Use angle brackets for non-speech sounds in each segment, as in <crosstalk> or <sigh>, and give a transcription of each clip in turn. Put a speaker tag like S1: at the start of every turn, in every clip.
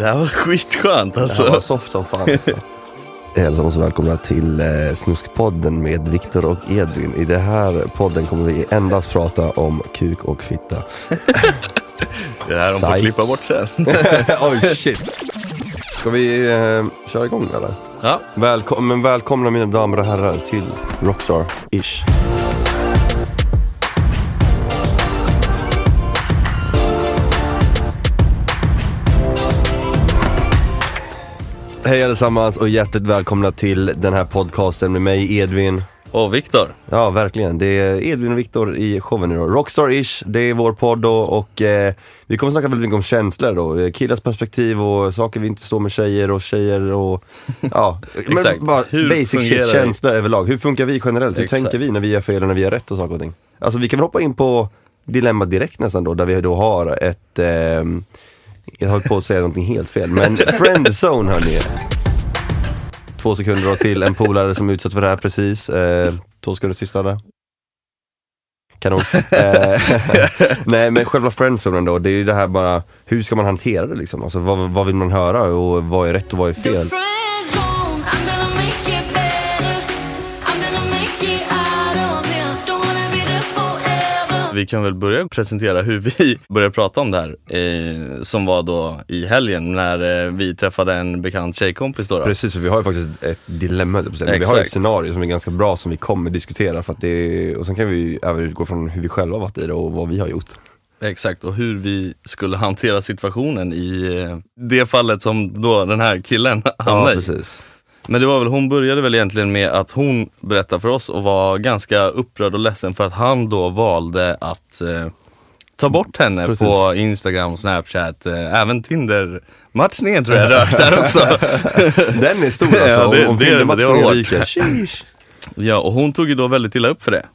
S1: Det här var skitskönt alltså.
S2: Det här var soft som fan. Alltså. <laughs> Hälsar så välkomna till eh, Snuskpodden med Viktor och Edvin. I den här podden kommer vi endast prata om kuk och fitta. <laughs>
S1: Det här de får
S2: Psych.
S1: klippa bort sen. <laughs>
S2: Oj shit. Ska vi eh, köra igång eller?
S1: Ja,
S2: Välkom men välkomna mina damer och herrar till Rockstar-ish. Hej allesammans och hjärtligt välkomna till den här podcasten med mig Edvin.
S1: och Viktor.
S2: Ja, verkligen. Det är Edvin och Viktor i showen idag. Rockstar-ish, det är vår podd då och eh, vi kommer snacka väldigt mycket om känslor då. Eh, Killars perspektiv och saker vi inte förstår med tjejer och tjejer och <laughs> ja,
S1: Exakt.
S2: men bara
S1: Hur
S2: basic shit, känslor överlag. Hur funkar vi generellt? Hur
S1: Exakt.
S2: tänker vi när vi gör fel och när vi gör rätt och saker och ting? Alltså vi kan väl hoppa in på dilemma direkt nästan då, där vi då har ett, ehm, jag höll på att säga någonting helt fel, men friendzone hörni. Två sekunder då till en polare som är utsatt för det här precis. Eh, två sekunder tystnad där. Kanon. Eh, <laughs> nej men själva friendzonen då, det är ju det här bara, hur ska man hantera det liksom? Alltså vad, vad vill man höra och vad är rätt och vad är
S3: The
S2: fel?
S1: Vi kan väl börja presentera hur vi <laughs> började prata om det här. Eh, som var då i helgen när eh, vi träffade en bekant tjejkompis då. då.
S2: Precis, för vi har ju faktiskt ett dilemma, säga. Men vi har ett scenario som är ganska bra som vi kommer diskutera för att det är, och sen kan vi även utgå från hur vi själva har varit i det och vad vi har gjort.
S1: Exakt, och hur vi skulle hantera situationen i eh, det fallet som då den här killen
S2: Ja, <laughs>
S1: hamnade i.
S2: precis.
S1: Men det var väl, hon började väl egentligen med att hon berättade för oss och var ganska upprörd och ledsen för att han då valde att eh, ta bort henne
S2: Precis.
S1: på Instagram, Snapchat, eh, även Tinder. Matchningen tror jag <laughs> rök där också. <laughs>
S2: Den är stor alltså,
S1: Ja, det-
S2: om, om
S1: det-
S2: Tindermatchningen ryker.
S1: Ja, och hon tog ju då väldigt illa upp för det.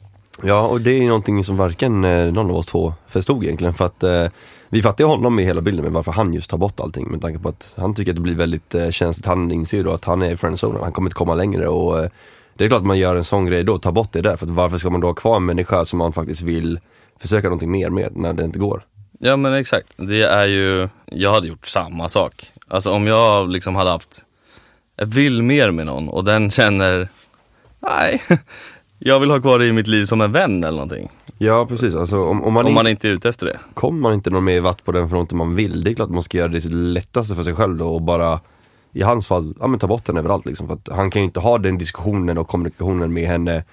S2: Ja, och det är ju någonting som varken eh, någon av oss två förstod egentligen. För att eh, vi fattar ju honom i hela bilden med varför han just tar bort allting. Med tanke på att han tycker att det blir väldigt eh, känsligt. Han inser ju då att han är i friendzonen, han kommer inte komma längre. Och eh, det är klart att man gör en sån grej då, tar bort det där. För att varför ska man då ha kvar en människa som man faktiskt vill försöka någonting mer med när det inte går?
S1: Ja men exakt, det är ju, jag hade gjort samma sak. Alltså om jag liksom hade haft, jag vill mer med någon och den känner, nej, jag vill ha kvar det i mitt liv som en vän eller någonting.
S2: Ja precis, alltså om, om, man,
S1: Om
S2: in,
S1: man inte är ute efter det.
S2: kommer man inte någon mer vatt på den fronten man vill, det är klart att man ska göra det lättaste för sig själv då och bara i hans fall, ja men ta bort den överallt liksom. För att han kan ju inte ha den diskussionen och kommunikationen med henne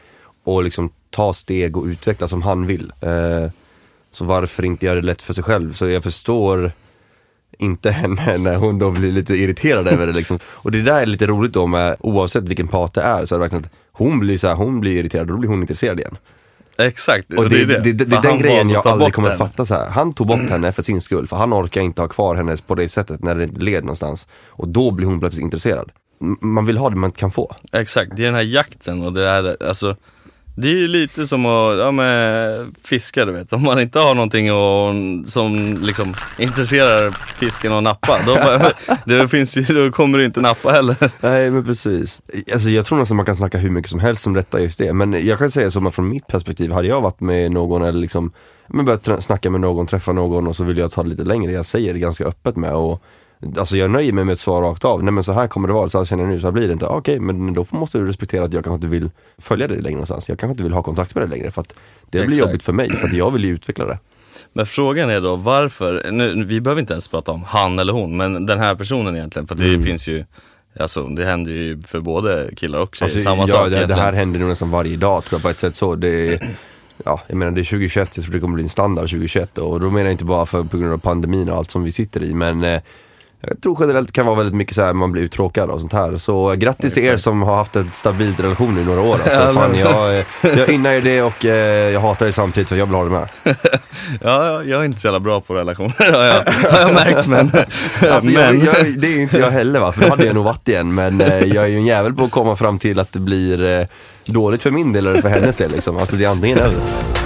S2: och liksom ta steg och utveckla som han vill. Eh, så varför inte göra det lätt för sig själv? Så jag förstår inte <laughs> henne när hon då blir lite irriterad över det liksom. Och det där är lite roligt då med, oavsett vilken part det är, så är det verkligen att hon blir så här, hon blir irriterad och då blir hon intresserad igen.
S1: Exakt,
S2: Och det, det, det, det, är den grejen jag aldrig kommer
S1: den.
S2: fatta så här. Han tog bort henne för sin skull, för han orkar inte ha kvar henne på det sättet när det inte leder någonstans. Och då blir hon plötsligt intresserad. Man vill ha det man kan få.
S1: Exakt, det är den här jakten och det är, alltså det är ju lite som att ja, men, fiska du vet. Om man inte har någonting och, som liksom intresserar fisken att nappa, då, <laughs> det finns ju, då kommer du inte nappa heller.
S2: Nej men precis. Alltså jag tror nästan man kan snacka hur mycket som helst om detta just det. Men jag kan säga att från mitt perspektiv, hade jag varit med någon eller liksom men börjat snacka med någon, träffa någon och så vill jag ta det lite längre. Jag säger det ganska öppet med och Alltså jag nöjer mig med ett svar rakt av. Nej men så här kommer det vara, så här känner jag nu, så här blir det inte. Ah, Okej, men då måste du respektera att jag kanske inte vill följa dig längre någonstans. Jag kanske inte vill ha kontakt med dig längre för att det blir
S1: Exakt.
S2: jobbigt för mig för att jag vill ju utveckla det.
S1: Men frågan är då varför, nu, vi behöver inte ens prata om han eller hon, men den här personen egentligen, för det
S2: Mm.
S1: finns ju Alltså det händer ju för både killar och tjejer,
S2: Alltså,
S1: samma
S2: ja,
S1: sak
S2: det, det här händer nog nästan varje dag tror jag på ett sätt så. Det är, ja, jag menar det är 2021, jag tror det kommer bli en standard 2021 och då menar jag inte bara för, på grund av pandemin och allt som vi sitter i men eh, jag tror generellt kan vara väldigt mycket så här man blir uttråkad och sånt här. Så grattis till er som har haft en stabil relation i några år. Alltså, fan, jag, eh, jag innar er det och eh, jag hatar er samtidigt för jag vill ha det med. <laughs>
S1: Ja, ja, jag är inte så jävla bra på relationer har jag, har jag märkt men, <laughs>
S2: Alltså,
S1: men
S2: jag, jag, det är ju inte jag heller va, för då hade jag nog varit igen. Men eh, jag är ju en jävel på att komma fram till att det blir dåligt för min del eller för hennes del liksom. Alltså det är antingen eller.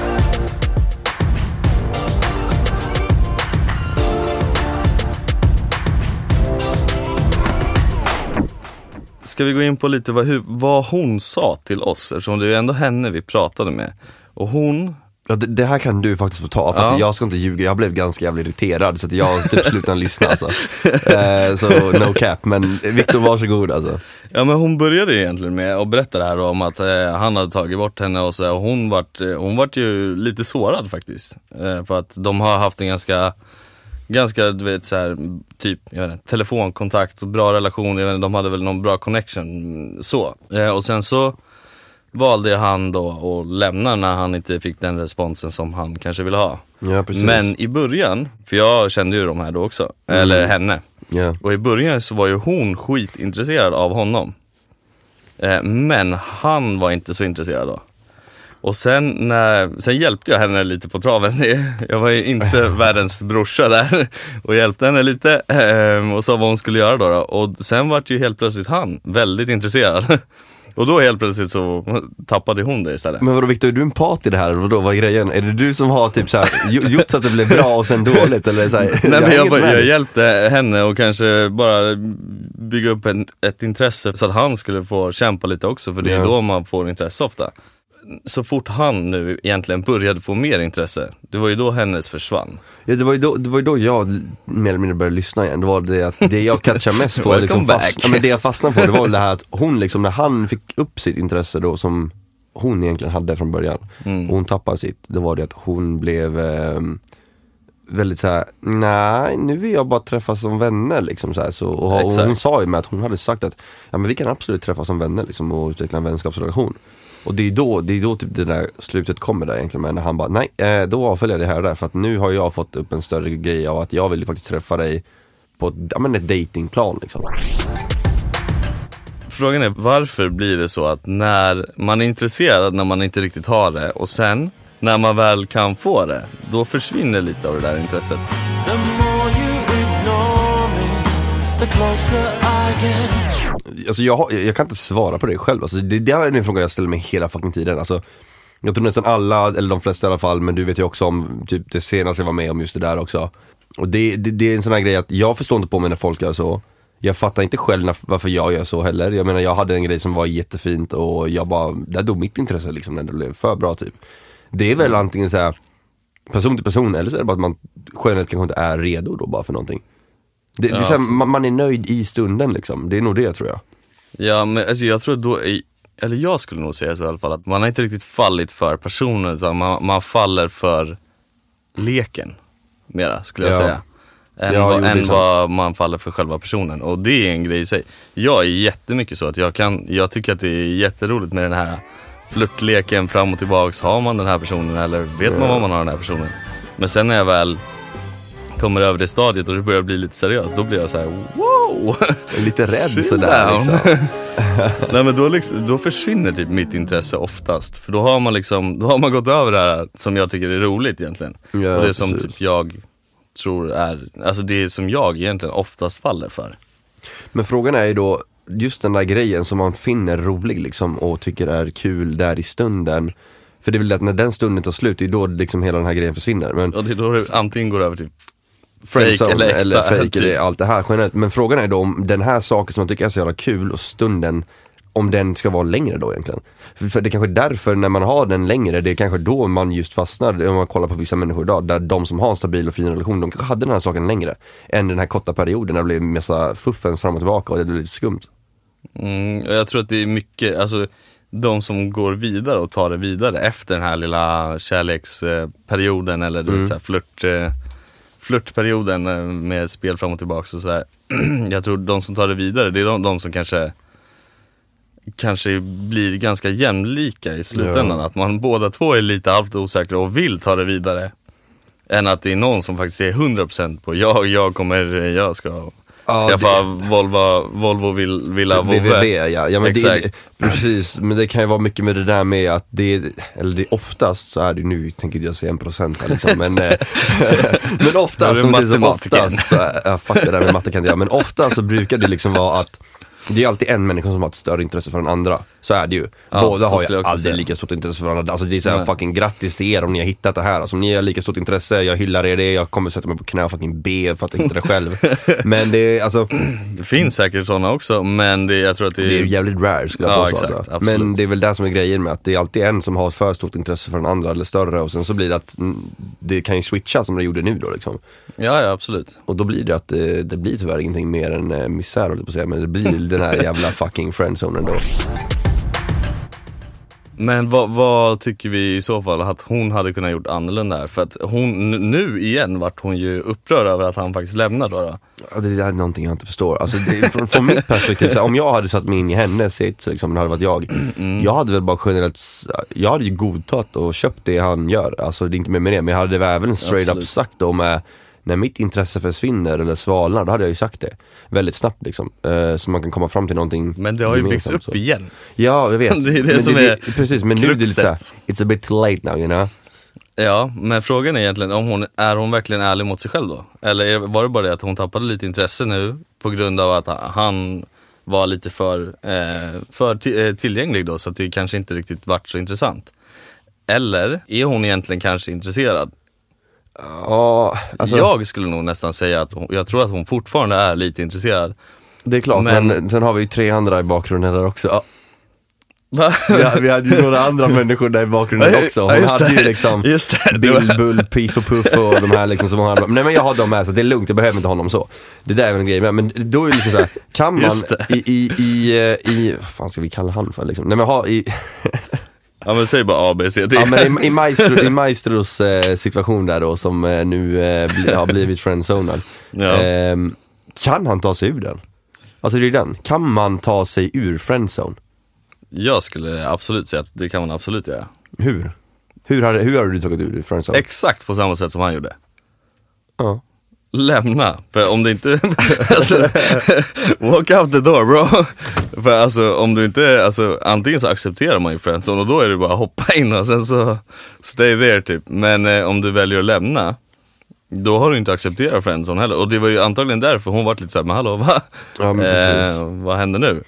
S1: Ska vi gå in på lite vad, hur, vad hon sa till oss eftersom det är ändå henne vi pratade med. Och hon
S2: Ja, det, det här kan du faktiskt få ta, för
S1: Ja.
S2: jag ska inte ljuga, jag blev ganska jävla irriterad så att jag typ slutade <laughs> lyssna alltså. Eh, så no cap, men Viktor varsågod alltså.
S1: Ja men hon började ju egentligen med att berätta det här om att eh, han hade tagit bort henne och sådär och hon vart, eh, hon vart ju lite sårad faktiskt. Eh, för att de har haft en ganska, ganska du vet såhär, typ, jag vet inte, telefonkontakt och bra relation, jag vet inte, de hade väl någon bra connection så. Eh, och sen så valde han då att lämna när han inte fick den responsen som han kanske ville ha.
S2: Ja.
S1: Men i början, för jag kände ju de här då också, eller henne.
S2: Ja.
S1: Och i början så var ju hon skitintresserad av honom. Eh, men han var inte så intresserad då. Och sen, när, sen hjälpte jag henne lite på traven. <laughs> Jag var ju inte <laughs> världens brorsa där. Och hjälpte henne lite eh, och sa vad hon skulle göra då. då. Och sen var ju helt plötsligt han väldigt intresserad. <laughs> Och då helt plötsligt så tappade hon det istället.
S2: Men vadå Viktor, är du en part i det här? Vadå, vad är grejen? Är det du som har typ såhär, gjo- gjort så att det blev bra och sen dåligt eller så här,
S1: Nej, men
S2: hänger
S1: jag, bara- jag hjälpte henne och kanske bara bygga upp en, ett intresse så att han skulle få kämpa lite också för det är
S2: Ja.
S1: då man får intresse ofta. Så fort han nu egentligen började få mer intresse, det var ju då hennes försvann.
S2: Ja, det, var ju då, det var ju då jag mer eller mindre började lyssna igen. Det var det att det jag catchade mest på, <laughs> liksom fast, ja, men det jag fastnade på, det var det här att hon liksom, när han fick upp sitt intresse då som hon egentligen hade från början,
S1: Mm.
S2: och hon tappade sitt, då var det att hon blev eh, väldigt såhär, nej nu vill jag bara träffas som vänner liksom så här, så, och, och hon sa ju med att hon hade sagt att, ja men vi kan absolut träffas som vänner liksom och utveckla en vänskapsrelation. Och det är då, det är då typ det där slutet kommer där egentligen, men när han bara, nej, eh, då avföljer jag det här där för att nu har jag fått upp en större grej av att jag vill faktiskt träffa dig på ett, ja, men ett datingplan liksom.
S1: Frågan är varför blir det så att när man är intresserad när man inte riktigt har det och sen när man väl kan få det, då försvinner lite av det där intresset.
S4: The more you ignore me, the closer I get.
S2: Alltså jag, jag kan inte svara på det själv, alltså, det, det är en fråga jag ställer mig hela fucking tiden. Alltså, jag tror nästan alla, eller de flesta i alla fall, men du vet ju också om typ det senaste jag var med om just det där också. Och det, det, det är en sån här grej att jag förstår inte på mig när folk gör så. Jag fattar inte själv när, varför jag gör så heller. Jag menar jag hade en grej som var jättefint och jag bara, där dog mitt intresse liksom när det blev för bra typ. Det är väl antingen så här person till person eller så är det bara att man generellt kanske inte är redo då bara för någonting. Det, det är
S1: Ja,
S2: så här, man, man är nöjd i stunden liksom, det är nog det tror jag.
S1: Ja men alltså jag tror då, eller jag skulle nog säga så i alla fall, att man har inte riktigt fallit för personen utan man, man faller för leken mera skulle jag
S2: Ja.
S1: säga. Än,
S2: Ja,
S1: vad, än vad man faller för själva personen och det är en grej i sig. Jag är jättemycket så att jag kan, jag tycker att det är jätteroligt med den här flörtleken fram och tillbaks. Har man den här personen eller vet man
S2: Ja.
S1: vad man har den här personen? Men sen när jag väl kommer över det stadiet och det börjar bli lite seriöst, då blir jag så här: wow!
S2: Jag är lite rädd sådär liksom. <laughs>
S1: Nej men då, liksom, då försvinner typ mitt intresse oftast. För då har man liksom, då har man gått över det här som jag tycker är roligt egentligen.
S2: Ja,
S1: och det som
S2: precis.
S1: typ jag tror är, alltså det som jag egentligen oftast faller för.
S2: Men frågan är ju då, just den där grejen som man finner rolig liksom och tycker är kul där i stunden. För det är väl att när den stunden tar slut, det är då liksom hela den här grejen försvinner. Men
S1: Och det är då det antingen går över till
S2: friendzone
S1: eller äkta.
S2: eller <laughs> fake
S1: typ.
S2: eller allt det här generellt. Men frågan är då om den här saken som man tycker är så jävla kul och stunden, om den ska vara längre då egentligen. För, det är kanske är därför när man har den längre, det är kanske då man just fastnar, om man kollar på vissa människor idag, där de som har en stabil och fin relation, de kanske hade den här saken längre. Än den här korta perioden när det blev massa fuffens fram och tillbaka och det blev lite skumt.
S1: Mm, jag tror att det är mycket, alltså de som går vidare och tar det vidare efter den här lilla kärleksperioden eller här flört, eh, flörtperioden eh, med spel fram och tillbaka och sådär. <clears throat> jag tror de som tar det vidare, det är de, de som kanske kanske blir ganska jämlika i slutändan.
S2: Ja.
S1: Att man båda två är lite halvt osäkra och vill ta det vidare. Än att det är någon som faktiskt är 100% på jag, jag kommer, jag ska
S2: Ja,
S1: skaffa Volvo, Volvo vill, Villa Vove.
S2: VVV ja, ja men
S1: Exakt.
S2: det, precis, men det kan ju vara mycket med det där med att det, eller det oftast så är det nu, tänker jag säga en procent här liksom, men, eh, <laughs> men oftast, om det är som oftast, så, ja, fuck det där med matte kan jag, men oftast så brukar det liksom vara att Det är alltid en människa som har ett större intresse för den andra. Så är det ju.
S1: Ja,
S2: Båda har ju aldrig
S1: säga.
S2: lika stort intresse för varandra. Alltså det är såhär fucking grattis till er om ni har hittat det här. Alltså om ni har lika stort intresse, jag hyllar er det, jag kommer sätta mig på knä och fucking be för att jag hittade det själv. <laughs> Men det är alltså,
S1: Det finns säkert sådana också, men det, jag tror att det,
S2: det är jävligt rare skulle jag
S1: Ja,
S2: påstå.
S1: exakt,
S2: alltså. Men det är väl det som är grejen med att det är alltid en som har för stort intresse för den andra eller större och sen så blir det att det kan ju switcha som det gjorde nu då liksom.
S1: Ja, ja absolut.
S2: Och då blir det att det, det blir tyvärr ingenting mer än eh, misär på att säga, men det blir <laughs> den här jävla fucking friendzonen då.
S1: Men vad, vad tycker vi i så fall att hon hade kunnat gjort annorlunda här? För att hon, nu igen vart hon ju upprörd över att han faktiskt lämnar då. då.
S2: Ja, det där är någonting jag inte förstår. Alltså, det, från, från mitt perspektiv, så här, om jag hade satt mig in i hennes sits, liksom, det hade varit jag. Jag hade väl bara generellt, jag hade ju godtagit och köpt det han gör. Alltså det är inte mer med det, men jag hade väl även straight
S1: Absolut.
S2: up sagt då med när mitt intresse försvinner eller svalnar, då hade jag ju sagt det. Väldigt snabbt liksom. Eh, så man kan komma fram till någonting
S1: Men det har ju byggts upp
S2: så.
S1: igen.
S2: Ja, jag vet. <laughs>
S1: Det är det
S2: men
S1: som är
S2: Precis, men nu är det lite såhär,
S1: kruxet.
S2: it's a bit late now you know.
S1: Ja, men frågan är egentligen om hon, är hon verkligen ärlig mot sig själv då? Eller var det bara det att hon tappade lite intresse nu på grund av att han var lite för, eh, för eh, tillgänglig då så att det kanske inte riktigt vart så intressant? Eller är hon egentligen kanske intresserad?
S2: Ja, alltså,
S1: Jag skulle nog nästan säga att hon, jag tror att hon fortfarande är lite intresserad.
S2: det är klart, men,
S1: men-
S2: sen har vi ju tre andra i bakgrunden där också. Ja. <laughs> Vi, hade- vi hade ju några andra människor där i bakgrunden också. Hon
S1: just
S2: hade
S1: det.
S2: ju liksom
S1: Just det, det
S2: Bill, Bull, Piff och Puff och de här liksom som hon hade. Nej men jag har dem med så det är lugnt, jag behöver inte honom så. Det där är väl en grej med. Men då är det liksom såhär, kan man
S1: Just det.
S2: i, i, i, eh, i, vad fan ska vi kalla han för liksom? Nej men ha i, <laughs>
S1: Ja men säg bara A, B, C, D.
S2: ja, men i, i, Maestro, i Maestros eh, situation där då som eh, nu eh, bli, har <laughs> blivit friendzonad.
S1: Ja.
S2: Ehm, kan han ta sig ur den? Alltså det är den, kan man ta sig ur friendzone?
S1: Jag skulle absolut säga att det kan man absolut göra.
S2: Hur? Hur har, hur har du tagit ur friendzone?
S1: Exakt på samma sätt som han gjorde.
S2: ja.
S1: Lämna, för om det inte, <laughs> alltså, walk out the door bro. För alltså om du inte, alltså antingen så accepterar man ju friendzone och då är det bara att hoppa in och sen så stay there typ. Men eh, om du väljer att lämna, då har du inte accepterat friendzone heller. Och det var ju antagligen därför hon var lite såhär, men hallå va?
S2: Ja, men precis.
S1: eh, vad händer nu?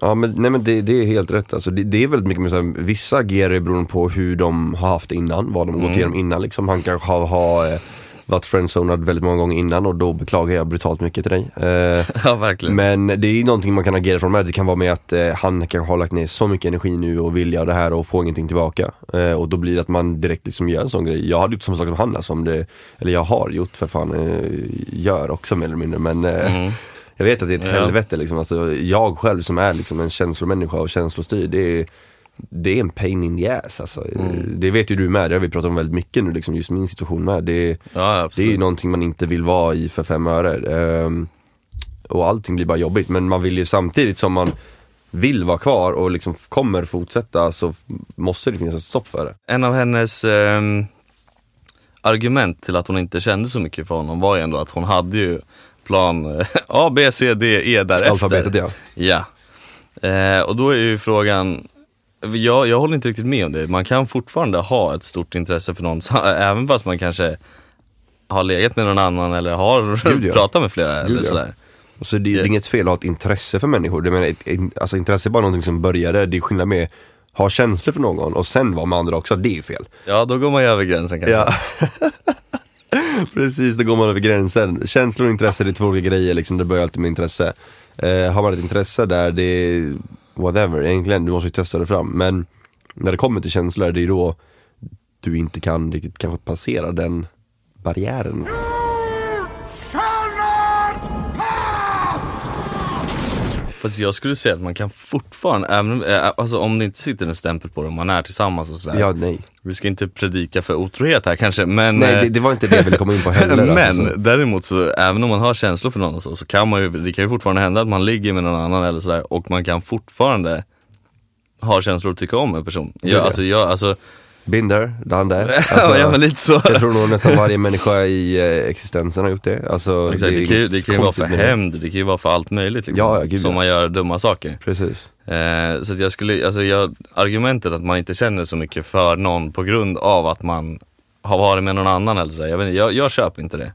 S2: Ja men, nej, men det, det är helt rätt alltså, det, det är väldigt mycket med så här, vissa agerar beroende på hur de har haft det innan, vad de gått igenom innan liksom. Han kanske har, har eh, varit friendzonad väldigt många gånger innan och då beklagar jag brutalt mycket till dig. Eh, <laughs>
S1: Ja verkligen.
S2: men det är någonting man kan agera från med, det kan vara med att eh, han kanske har lagt ner så mycket energi nu och vilja och det här och får ingenting tillbaka. Eh, och då blir det att man direkt liksom gör en sån grej. Jag hade gjort samma sak som han alltså, om det, eller jag har gjort för fan, gör också mer eller mindre men eh, Jag vet att det är ett
S1: Ja.
S2: helvete liksom, alltså, jag själv som är liksom en känslomänniska och känslostyrd, det är det är en pain in the ass alltså. Det vet ju du med, det har vi pratat om väldigt mycket nu liksom, just min situation med. Det,
S1: ja
S2: det är ju någonting man inte vill vara i för fem öre. Ehm, och allting blir bara jobbigt, men man vill ju samtidigt som man vill vara kvar och liksom kommer fortsätta så måste det finnas ett stopp för det.
S1: En av hennes ehm, argument till att hon inte kände så mycket för honom var ju ändå att hon hade ju plan eh, A, B, C, D, E därefter.
S2: Alfabetet ja.
S1: Ja. Eh, och då är ju frågan, jag, jag håller inte riktigt med om det. Man kan fortfarande ha ett stort intresse för någon, <laughs> även fast man kanske har legat med någon annan eller har
S2: Gud, ja. <laughs>
S1: pratat med flera eller
S2: Gud, ja.
S1: sådär.
S2: Och så det, det är inget fel att ha ett intresse för människor. Det menar, ett, ett, alltså intresse är bara någonting som började, det är skillnad med ha känslor för någon och sen vara med andra också, det är fel.
S1: Ja, då går man ju över gränsen kanske.
S2: Ja. <laughs> Precis, då går man över gränsen. Känslor och intresse, det är två olika grejer liksom, det börjar alltid med intresse. Eh, har man ett intresse där, det är whatever, egentligen, du måste ju testa det fram. Men när det kommer till känslor, det är då du inte kan riktigt kanske passera den barriären.
S1: Fast jag skulle säga att man kan fortfarande, även, eh, alltså om det inte sitter en stämpel på det, om man är tillsammans och sådär.
S2: Ja, nej.
S1: Vi ska inte predika för otrohet här kanske, men
S2: Nej,
S1: eh,
S2: det, det var inte det jag ville komma in på heller. <laughs>
S1: Men
S2: alltså, så.
S1: däremot så, även om man har känslor för någon och så, så kan man ju, det kan ju fortfarande hända att man ligger med någon annan eller sådär och man kan fortfarande ha känslor och tycka om en person. Jag, alltså, jag, alltså,
S2: There, done <laughs>
S1: ja,
S2: Alltså,
S1: ja men lite så.
S2: jag tror nog nästan varje människa i eh, existensen har gjort det. Alltså,
S1: Exakt, det,
S2: är
S1: kan ju, det kan ju vara för
S2: det.
S1: hämnd, det kan ju vara för allt möjligt liksom,
S2: Ja, gud,
S1: som
S2: ja.
S1: man gör dumma saker.
S2: Precis.
S1: Eh, så jag skulle, alltså jag, argumentet att man inte känner så mycket för någon på grund av att man har varit med någon annan eller så, jag, vet inte, jag, jag köper inte det.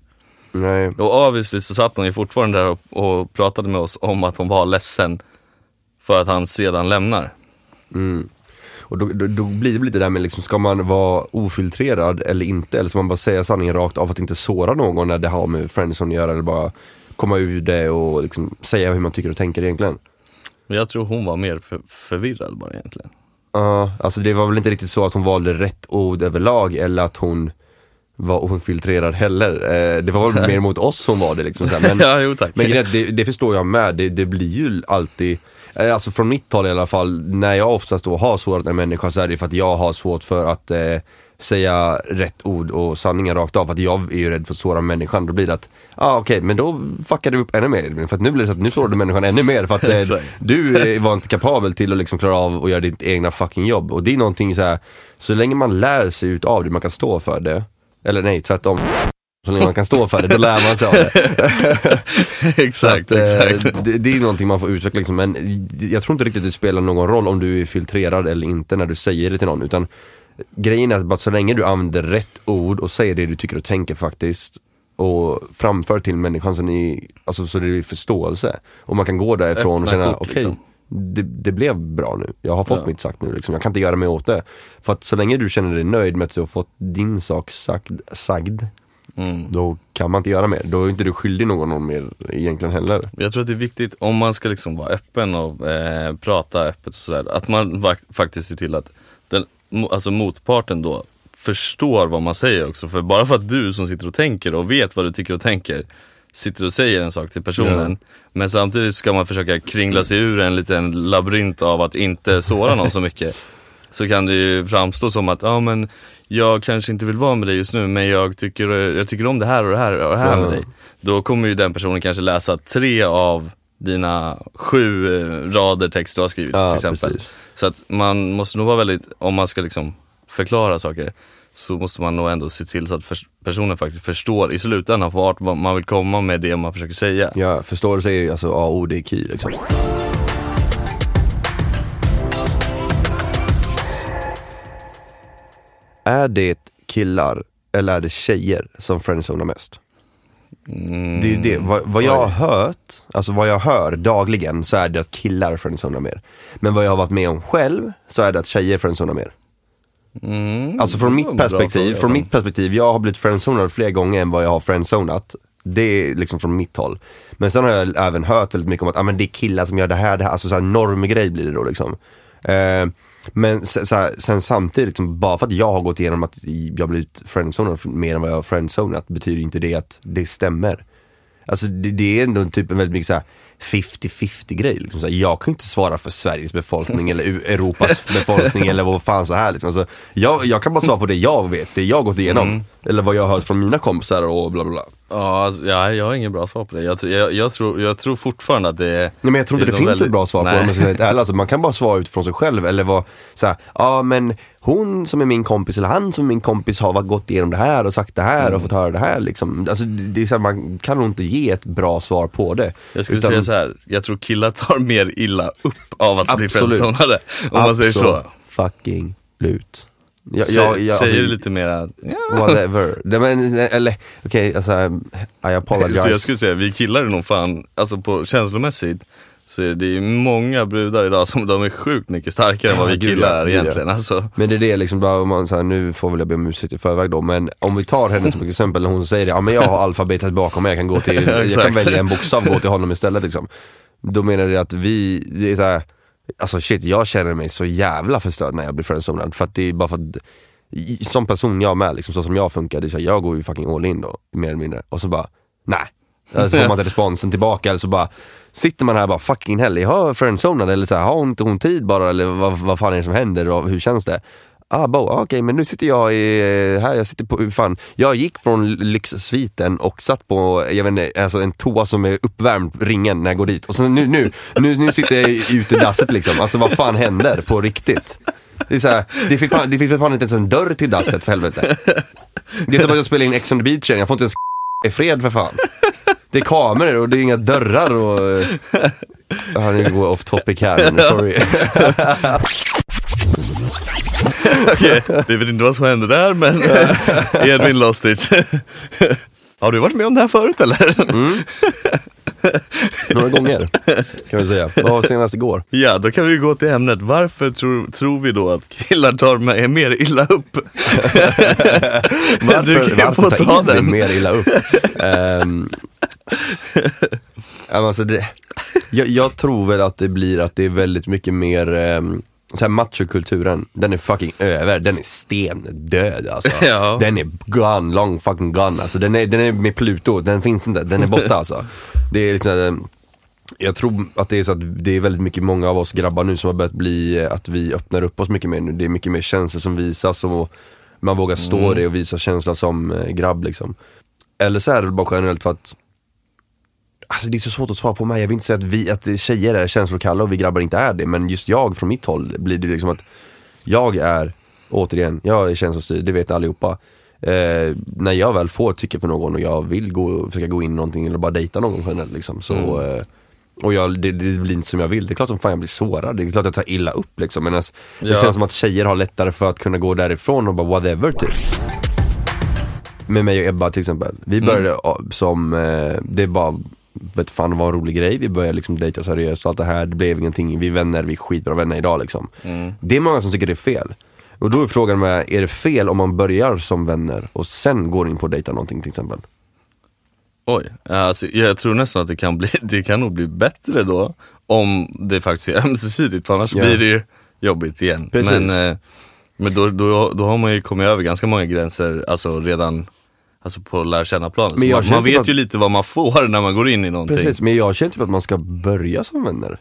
S2: Nej.
S1: Och obviously så satt hon ju fortfarande där och, och pratade med oss om att hon var ledsen för att han sedan lämnar.
S2: Och då, då, då blir det lite där med liksom, ska man vara ofiltrerad eller inte? Eller ska man bara säga sanningen rakt av för att inte såra någon när det har med friendzone att göra? Eller bara komma ur det och liksom säga hur man tycker och tänker egentligen?
S1: Men jag tror hon var mer för, förvirrad bara egentligen.
S2: Ja, alltså det var väl inte riktigt så att hon valde rätt ord överlag eller att hon var ofiltrerad heller. Eh, det var väl mer mot oss hon var det liksom. Så här. Men, <laughs>
S1: Ja, jo
S2: men det, det förstår jag med, det, det blir ju alltid Alltså från mitt håll i alla fall, när jag oftast då har sårat en människa så är det för att jag har svårt för att eh, säga rätt ord och sanningen rakt av. För att jag är ju rädd för att såra människan. Då blir det att, ja ah, okej, men då fuckar du upp ännu mer Edvin. För att nu blir det så att nu sårar du människan ännu mer för att eh, <laughs> du eh, var inte kapabel till att liksom klara av att göra ditt egna fucking jobb. Och det är någonting så här, så länge man lär sig utav det, man kan stå för det. Eller nej, tvärtom. Så länge man kan stå för det, då lär man sig av det. <laughs>
S1: exakt,
S2: att, eh,
S1: exakt.
S2: Det, det är någonting man får utveckla liksom, men jag tror inte riktigt det spelar någon roll om du är filtrerad eller inte när du säger det till någon. Utan grejen är att bara så länge du använder rätt ord och säger det du tycker och tänker faktiskt och framför till människan så, ni, alltså, så det är förståelse. Och man kan gå därifrån och känna, okej,
S1: liksom.
S2: det, det blev bra nu. Jag har fått
S1: Ja.
S2: mitt sagt nu liksom. Jag kan inte göra mig åt det. För att så länge du känner dig nöjd med att du har fått din sak sagd, sagd
S1: Mm.
S2: då kan man inte göra mer. Då är inte du skyldig någon någon mer egentligen heller.
S1: Jag tror att det är viktigt om man ska liksom vara öppen och eh, prata öppet och sådär, att man faktiskt ser till att den, alltså motparten då förstår vad man säger också. För bara för att du som sitter och tänker och vet vad du tycker och tänker sitter och säger en sak till personen. Men samtidigt ska man försöka kringla sig ur en liten labyrint av att inte såra någon så mycket. <laughs> Så kan det ju framstå som att, ja men jag kanske inte vill vara med dig just nu men jag tycker, jag tycker om det här och det här och det här med dig. Då kommer ju den personen kanske läsa tre av dina sju eh, rader text du har skrivit
S2: Ja,
S1: till exempel.
S2: precis.
S1: Så att man måste nog vara väldigt, om man ska liksom förklara saker, så måste man nog ändå se till så att personen faktiskt förstår i slutändan vart man vill komma med det man försöker säga.
S2: Ja, förståelse är ju alltså A O, det är key liksom. Är det killar eller är det tjejer som friendzonar mest?
S1: Mm,
S2: Det är det, vad, vad jag har hört, alltså vad jag hör dagligen så är det att killar friendzonar mer. Men vad jag har varit med om själv så är det att tjejer friendzonar mer.
S1: Mm,
S2: Alltså från mitt perspektiv,
S1: fråga.
S2: från mitt perspektiv, jag har blivit friendzonad fler gånger än vad jag har friendzonat. Det är liksom från mitt håll. Men sen har jag även hört väldigt mycket om att ah, men det är killar som gör det här, det här, alltså så här normgrej blir det då liksom. Eh, men så sen samtidigt, liksom, bara för att jag har gått igenom att jag har blivit friendzonad mer än vad jag har friendzonat betyder inte det att det stämmer. Alltså det, det är ändå typ en väldigt mycket så här 50-50 grej. Liksom. Så här, jag kan inte svara för Sveriges befolkning eller Europas <laughs> befolkning eller vad fan så här. Liksom. Alltså, jag, jag kan bara svara på det jag vet, det jag har gått igenom. Eller vad jag har hört från mina kompisar och bla bla bla.
S1: Ja, alltså, ja, jag har ingen bra svar på det. Jag, jag, jag, tror, jag tror fortfarande att det är...
S2: Nej, men jag tror inte det,
S1: är
S2: finns
S1: nog
S2: ett
S1: väldigt-
S2: bra svar på det om jag ska ärlig. Alltså, man kan bara svara utifrån sig själv eller vara såhär, ja men hon som är min kompis eller han som är min kompis har gått igenom det här och sagt det här
S1: Mm.
S2: och fått höra det här liksom. Alltså, det det är så här, man kan nog inte ge ett bra svar på det.
S1: Jag skulle
S2: Utan-
S1: säga så här. jag tror killar tar mer illa upp av att bli
S2: Absolut.
S1: friendzonade. Om man säger så.
S2: fucking lut. Jag, jag, jag,
S1: tjejer är
S2: alltså,
S1: lite mera, ja.
S2: Whatever. Nej, men, eller okej, alltså I apologize.
S1: Så jag skulle säga, vi killar är nog fan, alltså på känslomässigt, så är det ju många brudar idag som de är sjukt mycket starkare än vad
S2: Ja,
S1: vi killar
S2: ja,
S1: är
S2: ja.
S1: egentligen. Alltså.
S2: Men det är det liksom, bara, om man, så här, nu får väl jag be om ursäkt i förväg då, men om vi tar henne som exempel när hon säger det, ja men jag har alfabetet bakom mig, jag kan gå till, <laughs> jag kan välja en bokstav och gå till honom istället liksom. Då menar det att vi, det är så här, alltså shit jag känner mig så jävla förstörd när jag blir friendzonad för att det är bara för att som person jag med, liksom, så som jag funkar, det är så här, jag går ju fucking all in då, mer eller mindre. Och så bara, nej. Alltså, så får man inte responsen tillbaka eller så bara sitter man här och bara fucking hell, jag har friendzonad eller så här, har inte hon tid bara eller vad, vad fan är det som händer och hur känns det? Ah, bo, ah, okej men nu sitter jag i, här, jag sitter på, fan, jag gick från lyxsviten och satt på, jag vet inte, alltså en toa som är uppvärmd, ringen när jag går dit. Och sen nu, nu, nu, nu sitter jag i utedasset liksom, alltså vad fan händer på riktigt? Det är så här, det finns fan, det finns för fan inte ens en dörr till dasset för helvete. Det är som att jag spelar in Ex on the beach igen, jag får inte ens <laughs> i fred för fan. Det är kameror och det är inga dörrar och... Ja, nu går jag off topic här, men sorry. <laughs>
S1: Okej, vi vet inte vad som hände där men Edvin lost it. <laughs> Har du varit med om det här förut eller?
S2: Några gånger, kan vi säga. Vad var senast igår?
S1: Ja, då kan vi gå till ämnet. Varför tror, tror vi då att killar tar med mer illa upp? <laughs> du kan ju få ta den.
S2: mer illa upp? <laughs> um, alltså det, jag, jag tror väl att det blir att det är väldigt mycket mer um, så här machokulturen, den är fucking över, den är stendöd alltså. <laughs>
S1: Ja.
S2: Den är gone, long fucking gone alltså. Den är, den är med Pluto, den finns inte, den är borta alltså. <laughs> Det är liksom, jag tror att det är så att det är väldigt mycket många av oss grabbar nu som har börjat bli, att vi öppnar upp oss mycket mer nu. Det är mycket mer känslor som visas och man vågar stå det och visa känslan som eh, grabb liksom. Eller så är det bara generellt för att Alltså det är så svårt att svara på mig, jag vill inte säga att, vi, att tjejer är känslokalla och vi grabbar inte är det Men just jag från mitt håll blir det liksom att Jag är, återigen, jag är känslostyrd, det vet allihopa. Eh, När jag väl får tycke för någon och jag vill gå, försöka gå in i någonting eller bara dejta någon generellt liksom så eh, och jag, det, det blir inte som jag vill, det är klart som fan jag blir sårad, det är klart jag tar illa upp liksom. Men alltså, det
S1: Ja.
S2: känns som att tjejer har lättare för att kunna gå därifrån och bara whatever typ. Med mig och Ebba till exempel. Vi började ja, som, eh, det är bara, vet fan var en rolig grej. Vi började liksom dejta seriöst och allt det här. Det blev ingenting, vi är vänner, vi är skitbra vänner idag liksom. Det är många som tycker det är fel. Och då är frågan med, är det fel om man börjar som vänner och sen går in på att dejta någonting till exempel?
S1: Oj, alltså, jag tror nästan att det kan, bli, <laughs> det kan nog bli bättre då om det faktiskt är <laughs> ömsesidigt för annars
S2: Ja.
S1: blir det ju jobbigt igen.
S2: Precis.
S1: Men, eh, men då, då, då har man ju kommit över ganska många gränser alltså redan alltså på lära känna planet. Så
S2: Men jag
S1: Man, man
S2: typ
S1: vet
S2: att-
S1: ju lite vad man får när man går in i någonting.
S2: Precis, men jag känner typ att man ska börja som vänner.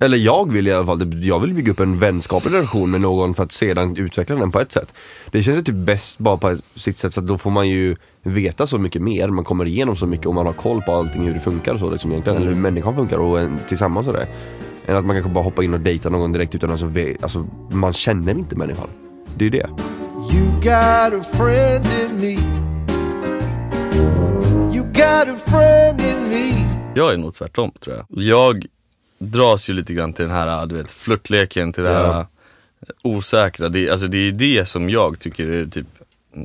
S2: Eller jag vill i alla fall, jag vill bygga upp en vänskaplig relation med någon för att sedan utveckla den på ett sätt. Det känns ju typ bäst bara på ett- sitt sätt, för att då får man ju veta så mycket mer, man kommer igenom så mycket och man har koll på allting hur det funkar och så liksom egentligen, eller hur människan funkar och en, tillsammans och det. Än att man kanske bara hoppar in och dejtar någon direkt utan alltså, ve- alltså man känner inte människan. Det är ju det.
S5: You got a friend in me.
S1: Jag är nog tvärtom tror jag. Jag dras ju lite grann till den här, du vet, flörtleken, till det här
S2: Ja.
S1: osäkra. Det, alltså det är det som jag tycker är typ,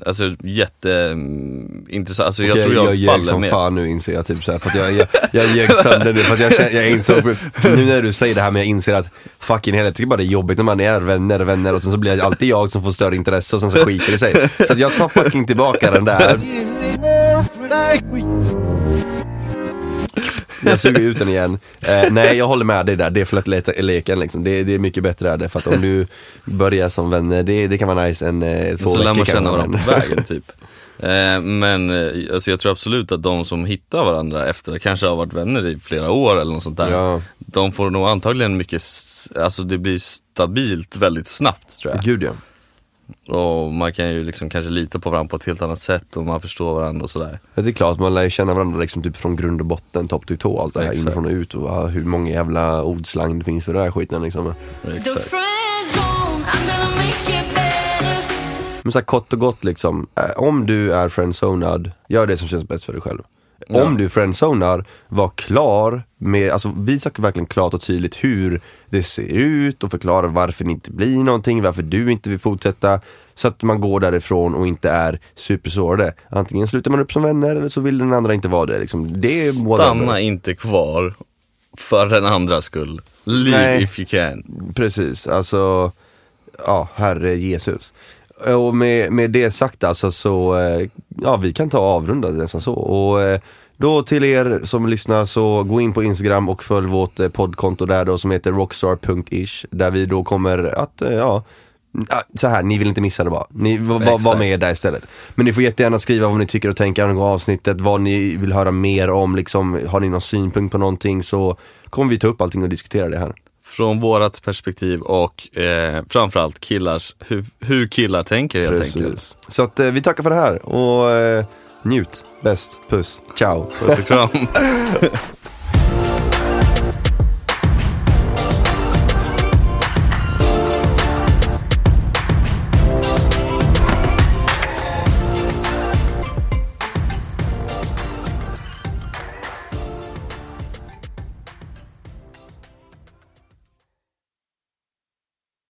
S1: alltså jätteintressant. Alltså jag
S2: Okej,
S1: tror jag,
S2: jag
S1: faller
S2: som
S1: med.
S2: fan nu inser jag typ så här, för att jag, jag, jag ljög sönder nu för att jag, känner, jag insåg, <laughs> nu när du säger det här men jag inser att fucking hell, jag tycker bara det är jobbigt när man är vänner, vänner och sen så blir det alltid jag som får större intresse och sen så skiter det sig. Så att jag tar fucking tillbaka den där, jag suger ut den igen. Eh, nej jag håller med dig där, det är flörtleken liksom, det, det är mycket bättre är det för att om du börjar som vänner, det, det kan vara nice en eh, två
S1: så lär man känna
S2: vara
S1: varandra på vägen typ. <laughs> Eh, men eh, alltså jag tror absolut att de som hittar varandra efter, kanske har varit vänner i flera år eller något sånt där.
S2: Ja.
S1: De får nog antagligen mycket, alltså det blir stabilt väldigt snabbt tror jag.
S2: Gud ja.
S1: Och man kan ju liksom kanske lita på varandra på ett helt annat sätt och man förstår varandra och sådär.
S2: Ja, det är klart, man lär ju känna varandra liksom typ från grund och botten, topp till tå, allt det här
S1: Exakt.
S2: inifrån och ut och ah, hur många jävla ordslang det finns för den här skiten liksom.
S1: Exakt.
S2: Men så här, kort och gott liksom, eh, om du är friendzonad, gör det som känns bäst för dig själv.
S1: Ja.
S2: Om du friendzonar, var klar med, alltså visa verkligen klart och tydligt hur det ser ut och förklara varför det inte blir någonting, varför du inte vill fortsätta. Så att man går därifrån och inte är supersårade. Antingen slutar man upp som vänner eller så vill den andra inte vara det. Liksom. Det.
S1: Stanna inte kvar för den andras skull. Leave
S2: Nej.
S1: if you can.
S2: Precis, alltså, ja, herre Jesus. Och med, med det sagt alltså så, eh, ja vi kan ta avrunda nästan så. Och eh, då till er som lyssnar så gå in på Instagram och följ vårt eh, poddkonto där då som heter rockstar.ish. Där vi då kommer att, ja, så här, ni vill inte missa det bara. Ni var, var med där istället. Men ni får jättegärna skriva vad ni tycker och tänker angående avsnittet, vad ni vill höra mer om, liksom, har ni någon synpunkt på någonting så kommer vi ta upp allting och diskutera det här.
S1: Från vårat perspektiv och eh, framförallt killars, hur, hur killar tänker helt enkelt.
S2: Precis. Så att eh, vi tackar för det här och eh, njut, bäst, puss, ciao.
S1: Puss och kram. <laughs>